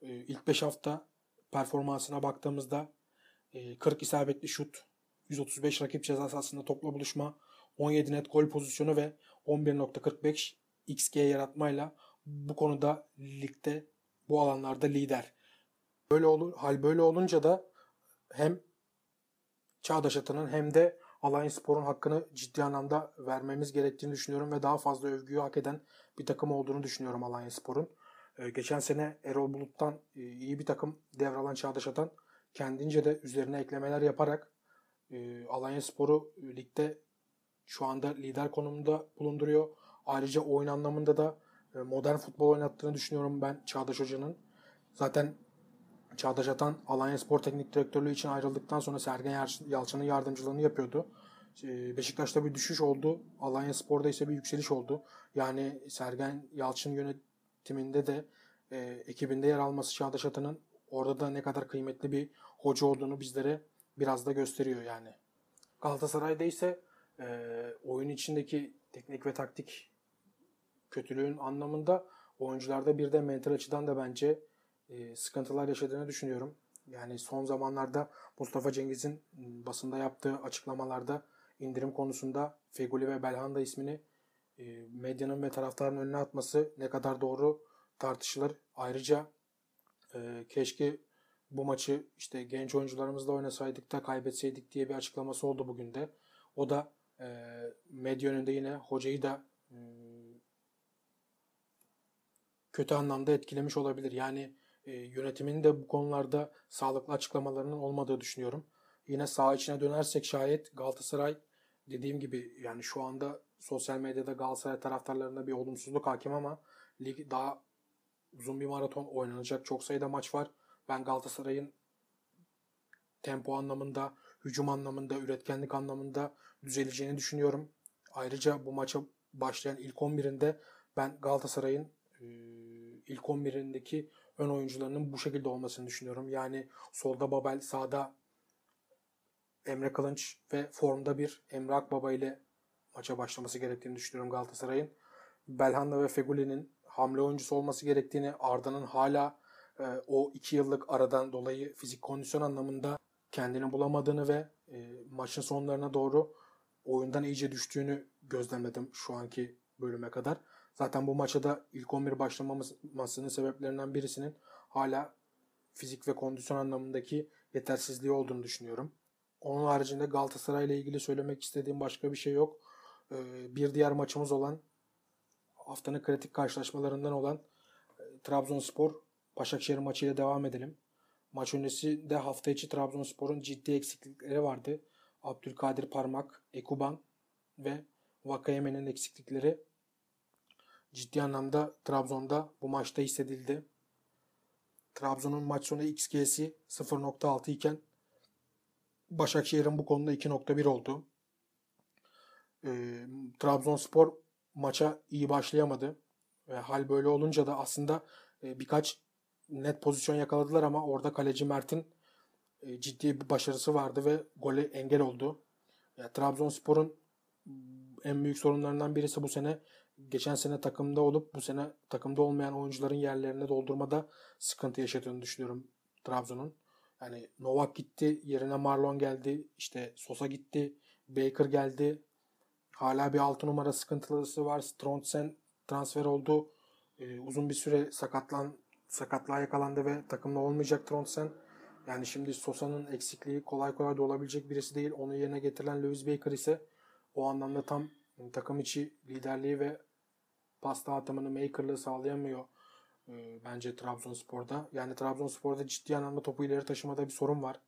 e, ilk 5 hafta performansına baktığımızda e, 40 isabetli şut, 135 rakip ceza sahasında topla buluşma, 17 net gol pozisyonu ve 11.45 XG yaratmayla bu konuda ligde bu alanlarda lider. Böyle olur, hal böyle olunca da hem Çağdaş Atan'ın hem de Alanya Spor'un hakkını ciddi anlamda vermemiz gerektiğini düşünüyorum ve daha fazla övgüyü hak eden bir takım olduğunu düşünüyorum Alanya Spor'un. Ee, geçen sene Erol Bulut'tan e, iyi bir takım devralan Çağdaş Atan kendince de üzerine eklemeler yaparak e, Alanya Spor'u ligde şu anda lider konumunda bulunduruyor. Ayrıca oyun anlamında da e, modern futbol oynattığını düşünüyorum ben Çağdaş Hoca'nın. Zaten Çağdaş Atan Alanya Spor Teknik Direktörlüğü için ayrıldıktan sonra Sergen Yalçın'ın yardımcılığını yapıyordu. Ee, Beşiktaş'ta bir düşüş oldu. Alanya Spor'da ise bir yükseliş oldu. Yani Sergen Yalçın yönetiminde de e, ekibinde yer alması Çağdaş Atan'ın orada da ne kadar kıymetli bir hoca olduğunu bizlere biraz da gösteriyor yani. Galatasaray'da ise e, oyun içindeki teknik ve taktik kötülüğün anlamında oyuncularda bir de mental açıdan da bence e, sıkıntılar yaşadığını düşünüyorum. Yani son zamanlarda Mustafa Cengiz'in ıı, basında yaptığı açıklamalarda indirim konusunda Feguli ve Belhanda ismini e, medyanın ve taraftarın önüne atması ne kadar doğru tartışılır. Ayrıca e, keşke bu maçı işte genç oyuncularımızla oynasaydık da kaybetseydik diye bir açıklaması oldu bugün de. O da e, medya önünde yine hocayı da e, kötü anlamda etkilemiş olabilir. Yani e, yönetimin de bu konularda sağlıklı açıklamalarının olmadığı düşünüyorum. Yine sağ içine dönersek şayet Galatasaray dediğim gibi yani şu anda sosyal medyada Galatasaray taraftarlarında bir olumsuzluk hakim ama lig daha uzun bir maraton oynanacak. Çok sayıda maç var. Ben Galatasaray'ın tempo anlamında, hücum anlamında, üretkenlik anlamında düzeleceğini düşünüyorum. Ayrıca bu maça başlayan ilk 11'inde ben Galatasaray'ın ilk 11'indeki ön oyuncularının bu şekilde olmasını düşünüyorum. Yani solda Babel, sağda Emre Kılınç ve formda bir Emre Akbaba ile maça başlaması gerektiğini düşünüyorum Galatasaray'ın. Belhanda ve Feguli'nin hamle oyuncusu olması gerektiğini, Arda'nın hala e, o iki yıllık aradan dolayı fizik kondisyon anlamında kendini bulamadığını ve e, maçın sonlarına doğru oyundan iyice düştüğünü gözlemledim şu anki bölüme kadar. Zaten bu maça da ilk 11 başlamamasının sebeplerinden birisinin hala fizik ve kondisyon anlamındaki yetersizliği olduğunu düşünüyorum. Onun haricinde Galatasaray ile ilgili söylemek istediğim başka bir şey yok. Ee, bir diğer maçımız olan haftanın kritik karşılaşmalarından olan e, Trabzonspor Başakşehir maçıyla devam edelim. Maç öncesi de hafta içi Trabzonspor'un ciddi eksiklikleri vardı. Abdülkadir Parmak, Ekuban ve Vakayemen'in eksiklikleri ciddi anlamda Trabzon'da bu maçta hissedildi. Trabzon'un maç sonu XG'si 0.6 iken Başakşehir'in bu konuda 2.1 oldu. Ee, Trabzonspor maça iyi başlayamadı. Ve hal böyle olunca da aslında e, birkaç net pozisyon yakaladılar ama orada kaleci Mert'in e, ciddi bir başarısı vardı ve gole engel oldu. Ya, Trabzonspor'un en büyük sorunlarından birisi bu sene geçen sene takımda olup bu sene takımda olmayan oyuncuların yerlerini doldurmada sıkıntı yaşadığını düşünüyorum Trabzon'un. Yani Novak gitti, yerine Marlon geldi, işte Sosa gitti, Baker geldi. Hala bir 6 numara sıkıntılısı var. Strontsen transfer oldu. Ee, uzun bir süre sakatlan sakatlığa yakalandı ve takımda olmayacak Trondsen. Yani şimdi Sosa'nın eksikliği kolay kolay da olabilecek birisi değil. Onun yerine getirilen Lewis Baker ise o anlamda tam takım içi liderliği ve pasta atımını makerlığı sağlayamıyor e, bence Trabzonspor'da. Yani Trabzonspor'da ciddi anlamda topu ileri taşımada bir sorun var.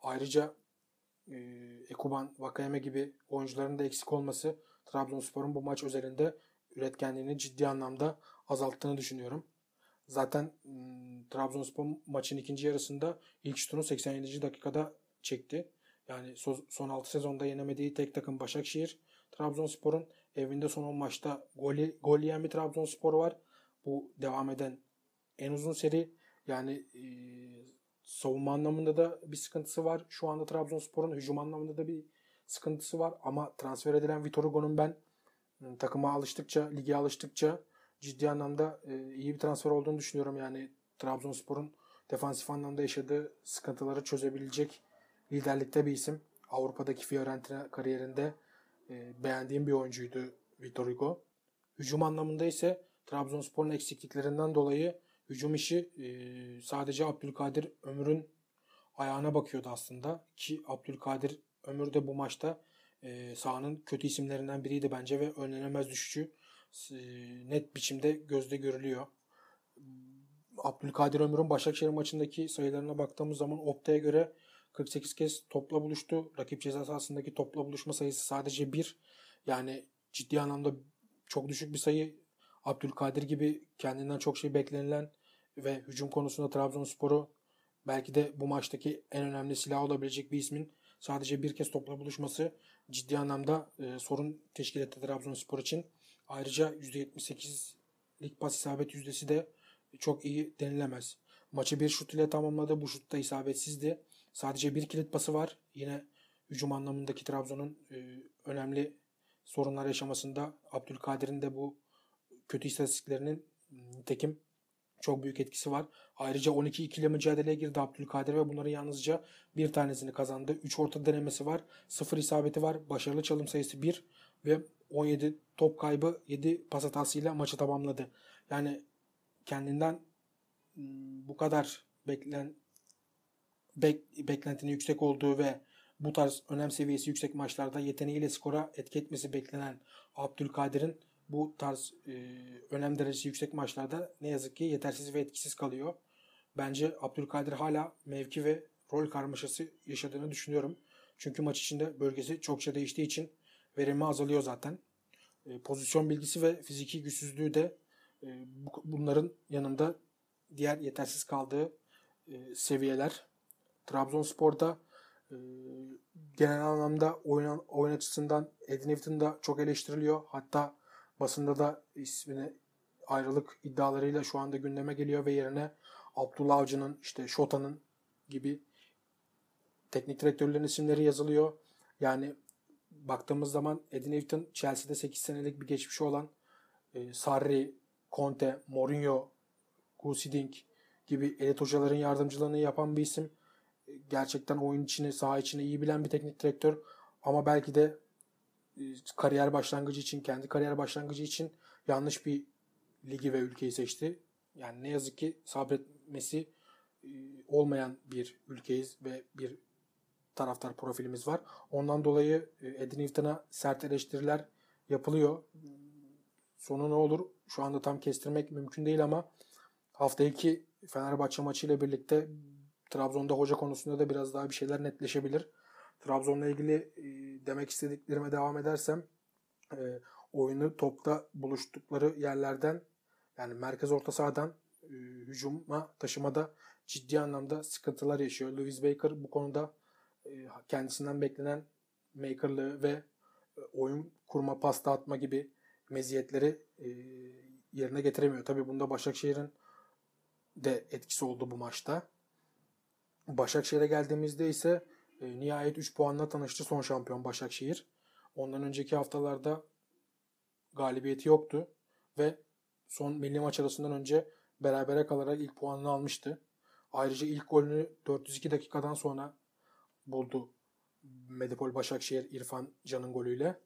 Ayrıca e, Ekuban, Vakayeme gibi oyuncuların da eksik olması Trabzonspor'un bu maç özelinde üretkenliğini ciddi anlamda azalttığını düşünüyorum. Zaten Trabzonspor maçın ikinci yarısında ilk şutunu 87. dakikada çekti. Yani so, son 6 sezonda yenemediği tek takım Başakşehir. Trabzonspor'un evinde son 10 maçta gol, gol yiyen bir Trabzonspor var. Bu devam eden en uzun seri. Yani e, savunma anlamında da bir sıkıntısı var. Şu anda Trabzonspor'un hücum anlamında da bir sıkıntısı var. Ama transfer edilen Vitor Hugo'nun ben takıma alıştıkça, lige alıştıkça ciddi anlamda e, iyi bir transfer olduğunu düşünüyorum. Yani Trabzonspor'un defansif anlamda yaşadığı sıkıntıları çözebilecek liderlikte bir isim. Avrupa'daki Fiorentina kariyerinde e, beğendiğim bir oyuncuydu Vitor Hugo. Hücum anlamında ise Trabzonspor'un eksikliklerinden dolayı hücum işi e, sadece Abdülkadir Ömür'ün ayağına bakıyordu aslında. Ki Abdülkadir Ömür de bu maçta e, sahanın kötü isimlerinden biriydi bence ve önlenemez düşüşü e, net biçimde gözde görülüyor. Abdülkadir Ömür'ün Başakşehir maçındaki sayılarına baktığımız zaman Opta'ya göre 48 kez topla buluştu. Rakip ceza sahasındaki topla buluşma sayısı sadece 1. Yani ciddi anlamda çok düşük bir sayı. Abdülkadir gibi kendinden çok şey beklenilen ve hücum konusunda Trabzonspor'u belki de bu maçtaki en önemli silah olabilecek bir ismin sadece bir kez topla buluşması ciddi anlamda e, sorun teşkil etti Trabzonspor için. Ayrıca %78'lik pas isabet yüzdesi de çok iyi denilemez. Maçı bir şut ile tamamladı. Bu şut da isabetsizdi. Sadece bir kilit pası var. Yine hücum anlamındaki Trabzon'un e, önemli sorunlar yaşamasında Abdülkadir'in de bu kötü istatistiklerinin tekim çok büyük etkisi var. Ayrıca 12 ikili mücadeleye girdi Abdülkadir ve bunların yalnızca bir tanesini kazandı. 3 orta denemesi var. 0 isabeti var. Başarılı çalım sayısı 1 ve 17 top kaybı 7 pas hatasıyla maçı tamamladı. Yani kendinden bu kadar beklen bek, beklentinin yüksek olduğu ve bu tarz önem seviyesi yüksek maçlarda yeteneğiyle skora etki etmesi beklenen Abdülkadir'in bu tarz e, önem derecesi yüksek maçlarda ne yazık ki yetersiz ve etkisiz kalıyor. Bence Abdülkadir hala mevki ve rol karmaşası yaşadığını düşünüyorum. Çünkü maç içinde bölgesi çokça değiştiği için verimi azalıyor zaten. E, pozisyon bilgisi ve fiziki güçsüzlüğü de e, bu, bunların yanında diğer yetersiz kaldığı e, seviyeler. Trabzonspor'da e, genel anlamda oyun, oyun açısından Edin Newton da çok eleştiriliyor. Hatta basında da ismini ayrılık iddialarıyla şu anda gündeme geliyor ve yerine Abdullah Avcı'nın işte Şota'nın gibi teknik direktörlerin isimleri yazılıyor. Yani baktığımız zaman Edin Newton Chelsea'de 8 senelik bir geçmişi olan e, Sarri, Conte, Mourinho, Gusidink gibi elit hocaların yardımcılığını yapan bir isim. E, gerçekten oyun içini, saha içini iyi bilen bir teknik direktör. Ama belki de e, kariyer başlangıcı için, kendi kariyer başlangıcı için yanlış bir ligi ve ülkeyi seçti. Yani ne yazık ki sabretmesi e, olmayan bir ülkeyiz ve bir taraftar profilimiz var. Ondan dolayı Eddie Newton'a sert eleştiriler yapılıyor. Sonu ne olur şu anda tam kestirmek mümkün değil ama hafta iki Fenerbahçe maçıyla birlikte Trabzon'da hoca konusunda da biraz daha bir şeyler netleşebilir. Trabzon'la ilgili e, demek istediklerime devam edersem e, oyunu topta buluştukları yerlerden yani merkez orta sahadan e, hücuma taşımada ciddi anlamda sıkıntılar yaşıyor. Louis Baker bu konuda e, kendisinden beklenen makerlığı ve e, oyun kurma, pasta atma gibi meziyetleri e, yerine getiremiyor. Tabi bunda Başakşehir'in de etkisi oldu bu maçta. Başakşehir'e geldiğimizde ise e, nihayet 3 puanla tanıştı son şampiyon Başakşehir. Ondan önceki haftalarda galibiyeti yoktu ve son milli maç arasından önce berabere kalarak ilk puanını almıştı. Ayrıca ilk golünü 402 dakikadan sonra buldu Medipol Başakşehir İrfan Can'ın golüyle.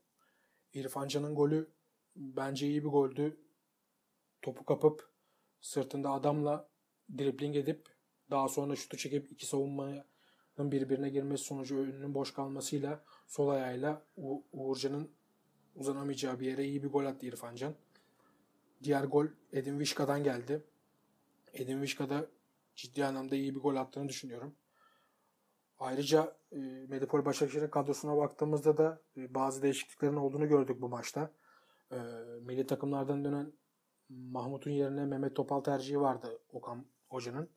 İrfan Can'ın golü bence iyi bir goldü. Topu kapıp sırtında adamla dribling edip daha sonra şutu çekip iki savunmanın birbirine girmesi sonucu önünün boş kalmasıyla sol ayağıyla Uğurcan'ın uzanamayacağı bir yere iyi bir gol attı İrfan Can. Diğer gol Edin Vişka'dan geldi. Edin Vişka da ciddi anlamda iyi bir gol attığını düşünüyorum. Ayrıca e, Medipol Başakşehir'in kadrosuna baktığımızda da e, bazı değişikliklerin olduğunu gördük bu maçta. E, milli takımlardan dönen Mahmut'un yerine Mehmet Topal tercihi vardı Okan Hoca'nın.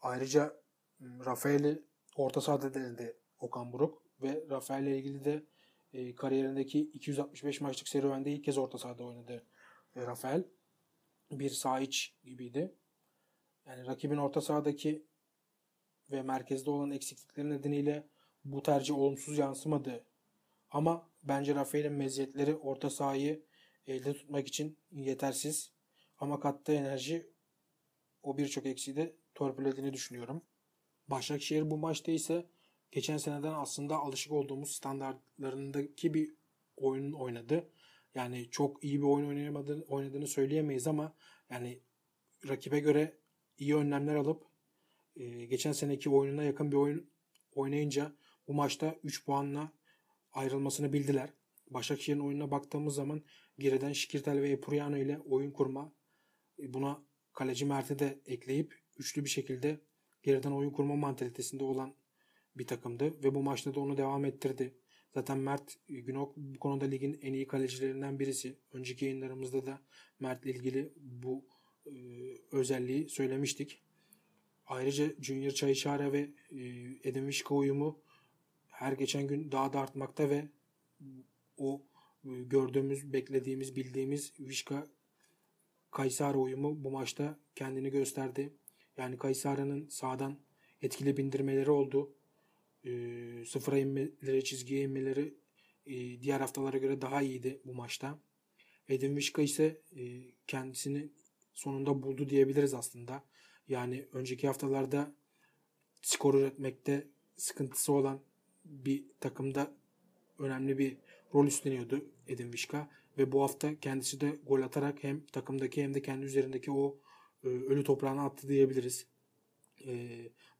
Ayrıca Rafael'i orta sahada denedi Okan Buruk ve Rafael'le ilgili de e, kariyerindeki 265 maçlık serüvende ilk kez orta sahada oynadı e, Rafael. Bir sağ iç gibiydi. Yani rakibin orta sahadaki ve merkezde olan eksiklikleri nedeniyle bu tercih olumsuz yansımadı. Ama bence Rafael'in meziyetleri orta sahayı elde tutmak için yetersiz. Ama kattığı enerji o birçok eksiği de torpilediğini düşünüyorum. Başakşehir bu maçta ise geçen seneden aslında alışık olduğumuz standartlarındaki bir oyun oynadı. Yani çok iyi bir oyun oynamadığını, oynadığını söyleyemeyiz ama yani rakibe göre iyi önlemler alıp e, geçen seneki oyununa yakın bir oyun oynayınca bu maçta 3 puanla ayrılmasını bildiler. Başakşehir'in oyununa baktığımız zaman geriden Şikirtel ve Epuriano ile oyun kurma e, buna kaleci Mert'i de ekleyip üçlü bir şekilde geriden oyun kurma mantalitesinde olan bir takımdı ve bu maçta da onu devam ettirdi. Zaten Mert Günok bu konuda ligin en iyi kalecilerinden birisi. Önceki yayınlarımızda da Mert'le ilgili bu e, özelliği söylemiştik. Ayrıca Junior Çayışara ve e, Edin Vişka uyumu her geçen gün daha da artmakta ve o e, gördüğümüz, beklediğimiz, bildiğimiz Vişka Kayseri uyumu bu maçta kendini gösterdi. Yani Kayseri'nin sağdan etkili bindirmeleri oldu. E, sıfıra inmeleri, çizgiye inmeleri e, diğer haftalara göre daha iyiydi bu maçta. Edin Vişka ise e, kendisini sonunda buldu diyebiliriz aslında. Yani önceki haftalarda skor üretmekte sıkıntısı olan bir takımda önemli bir rol üstleniyordu Edin Vişka ve bu hafta kendisi de gol atarak hem takımdaki hem de kendi üzerindeki o e, ölü toprağını attı diyebiliriz. E,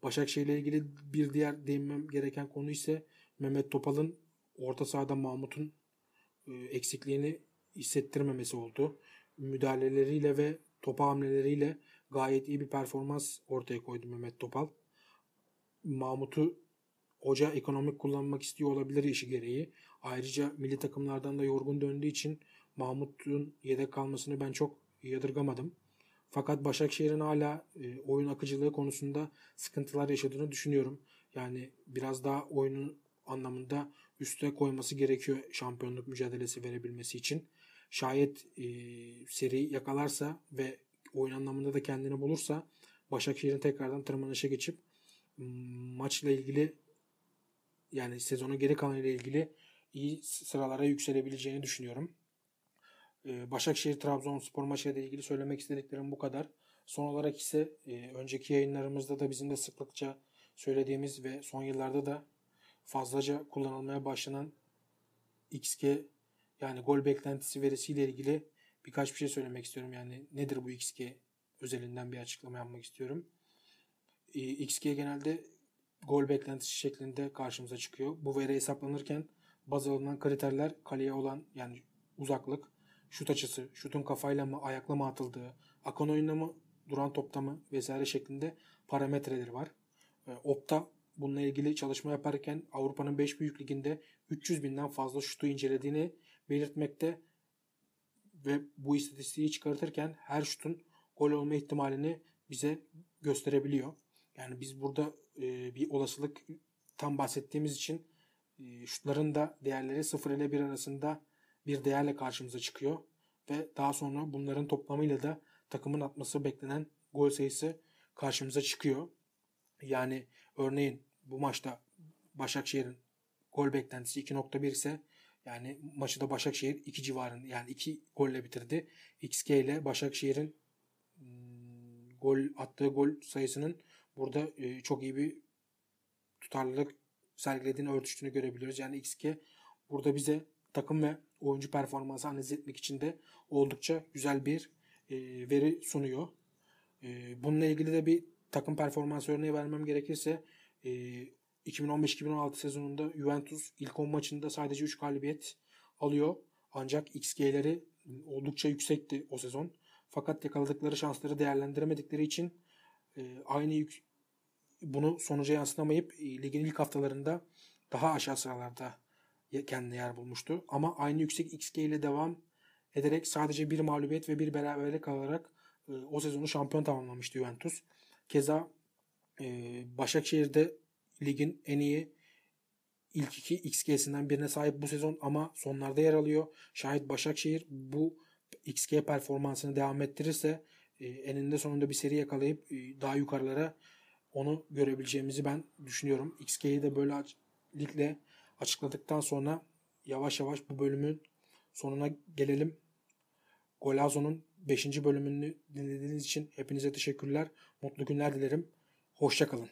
Başakşehir ile ilgili bir diğer değinmem gereken konu ise Mehmet Topal'ın orta sahada Mahmut'un e, eksikliğini hissettirmemesi oldu. Müdahaleleriyle ve topa hamleleriyle gayet iyi bir performans ortaya koydu Mehmet Topal. Mahmut'u hoca ekonomik kullanmak istiyor olabilir işi gereği. Ayrıca milli takımlardan da yorgun döndüğü için Mahmut'un yedek kalmasını ben çok yadırgamadım. Fakat Başakşehir'in hala e, oyun akıcılığı konusunda sıkıntılar yaşadığını düşünüyorum. Yani biraz daha oyunun anlamında üste koyması gerekiyor şampiyonluk mücadelesi verebilmesi için. Şayet e, seri yakalarsa ve oyun anlamında da kendini bulursa Başakşehir'in tekrardan tırmanışa geçip maçla ilgili yani sezonun geri kalanı ile ilgili iyi sıralara yükselebileceğini düşünüyorum. Ee, Başakşehir Trabzonspor maçı ile ilgili söylemek istediklerim bu kadar. Son olarak ise e, önceki yayınlarımızda da bizim de sıklıkça söylediğimiz ve son yıllarda da fazlaca kullanılmaya başlanan XG yani gol beklentisi verisiyle ilgili birkaç bir şey söylemek istiyorum. Yani nedir bu XG özelinden bir açıklama yapmak istiyorum. Ee, XG genelde gol beklentisi şeklinde karşımıza çıkıyor. Bu veri hesaplanırken baz alınan kriterler kaleye olan yani uzaklık, şut açısı, şutun kafayla mı ayakla mı atıldığı, akan oyunda mı, duran topta mı vesaire şeklinde parametreleri var. Ee, Opta bununla ilgili çalışma yaparken Avrupa'nın 5 büyük liginde 300 binden fazla şutu incelediğini belirtmekte ve bu istatistiği çıkartırken her şutun gol olma ihtimalini bize gösterebiliyor. Yani biz burada e, bir olasılık tam bahsettiğimiz için e, şutların da değerleri 0 ile 1 arasında bir değerle karşımıza çıkıyor. Ve daha sonra bunların toplamıyla da takımın atması beklenen gol sayısı karşımıza çıkıyor. Yani örneğin bu maçta Başakşehir'in gol beklentisi 2.1 ise yani maçı da Başakşehir 2 civarında yani 2 golle bitirdi. XG ile Başakşehir'in hmm, gol attığı gol sayısının burada e, çok iyi bir tutarlılık sergilediğini örtüştüğünü görebiliyoruz. Yani XG burada bize takım ve oyuncu performansı analiz etmek için de oldukça güzel bir e, veri sunuyor. E, bununla ilgili de bir takım performans örneği vermem gerekirse e, 2015-2016 sezonunda Juventus ilk 10 maçında sadece 3 galibiyet alıyor. Ancak XG'leri oldukça yüksekti o sezon. Fakat yakaladıkları şansları değerlendiremedikleri için e, aynı yük, bunu sonuca yansıtamayıp e, ligin ilk haftalarında daha aşağı sıralarda kendine yer bulmuştu. Ama aynı yüksek XG ile devam ederek sadece bir mağlubiyet ve bir beraberlik alarak e, o sezonu şampiyon tamamlamıştı Juventus. Keza e, Başakşehir'de ligin en iyi ilk iki XG'sinden birine sahip bu sezon ama sonlarda yer alıyor. Şayet Başakşehir bu XG performansını devam ettirirse e, eninde sonunda bir seri yakalayıp e, daha yukarılara onu görebileceğimizi ben düşünüyorum. XG'yi de böyle ligle açıkladıktan sonra yavaş yavaş bu bölümün sonuna gelelim. Golazo'nun 5. bölümünü dinlediğiniz için hepinize teşekkürler. Mutlu günler dilerim. Hoşçakalın.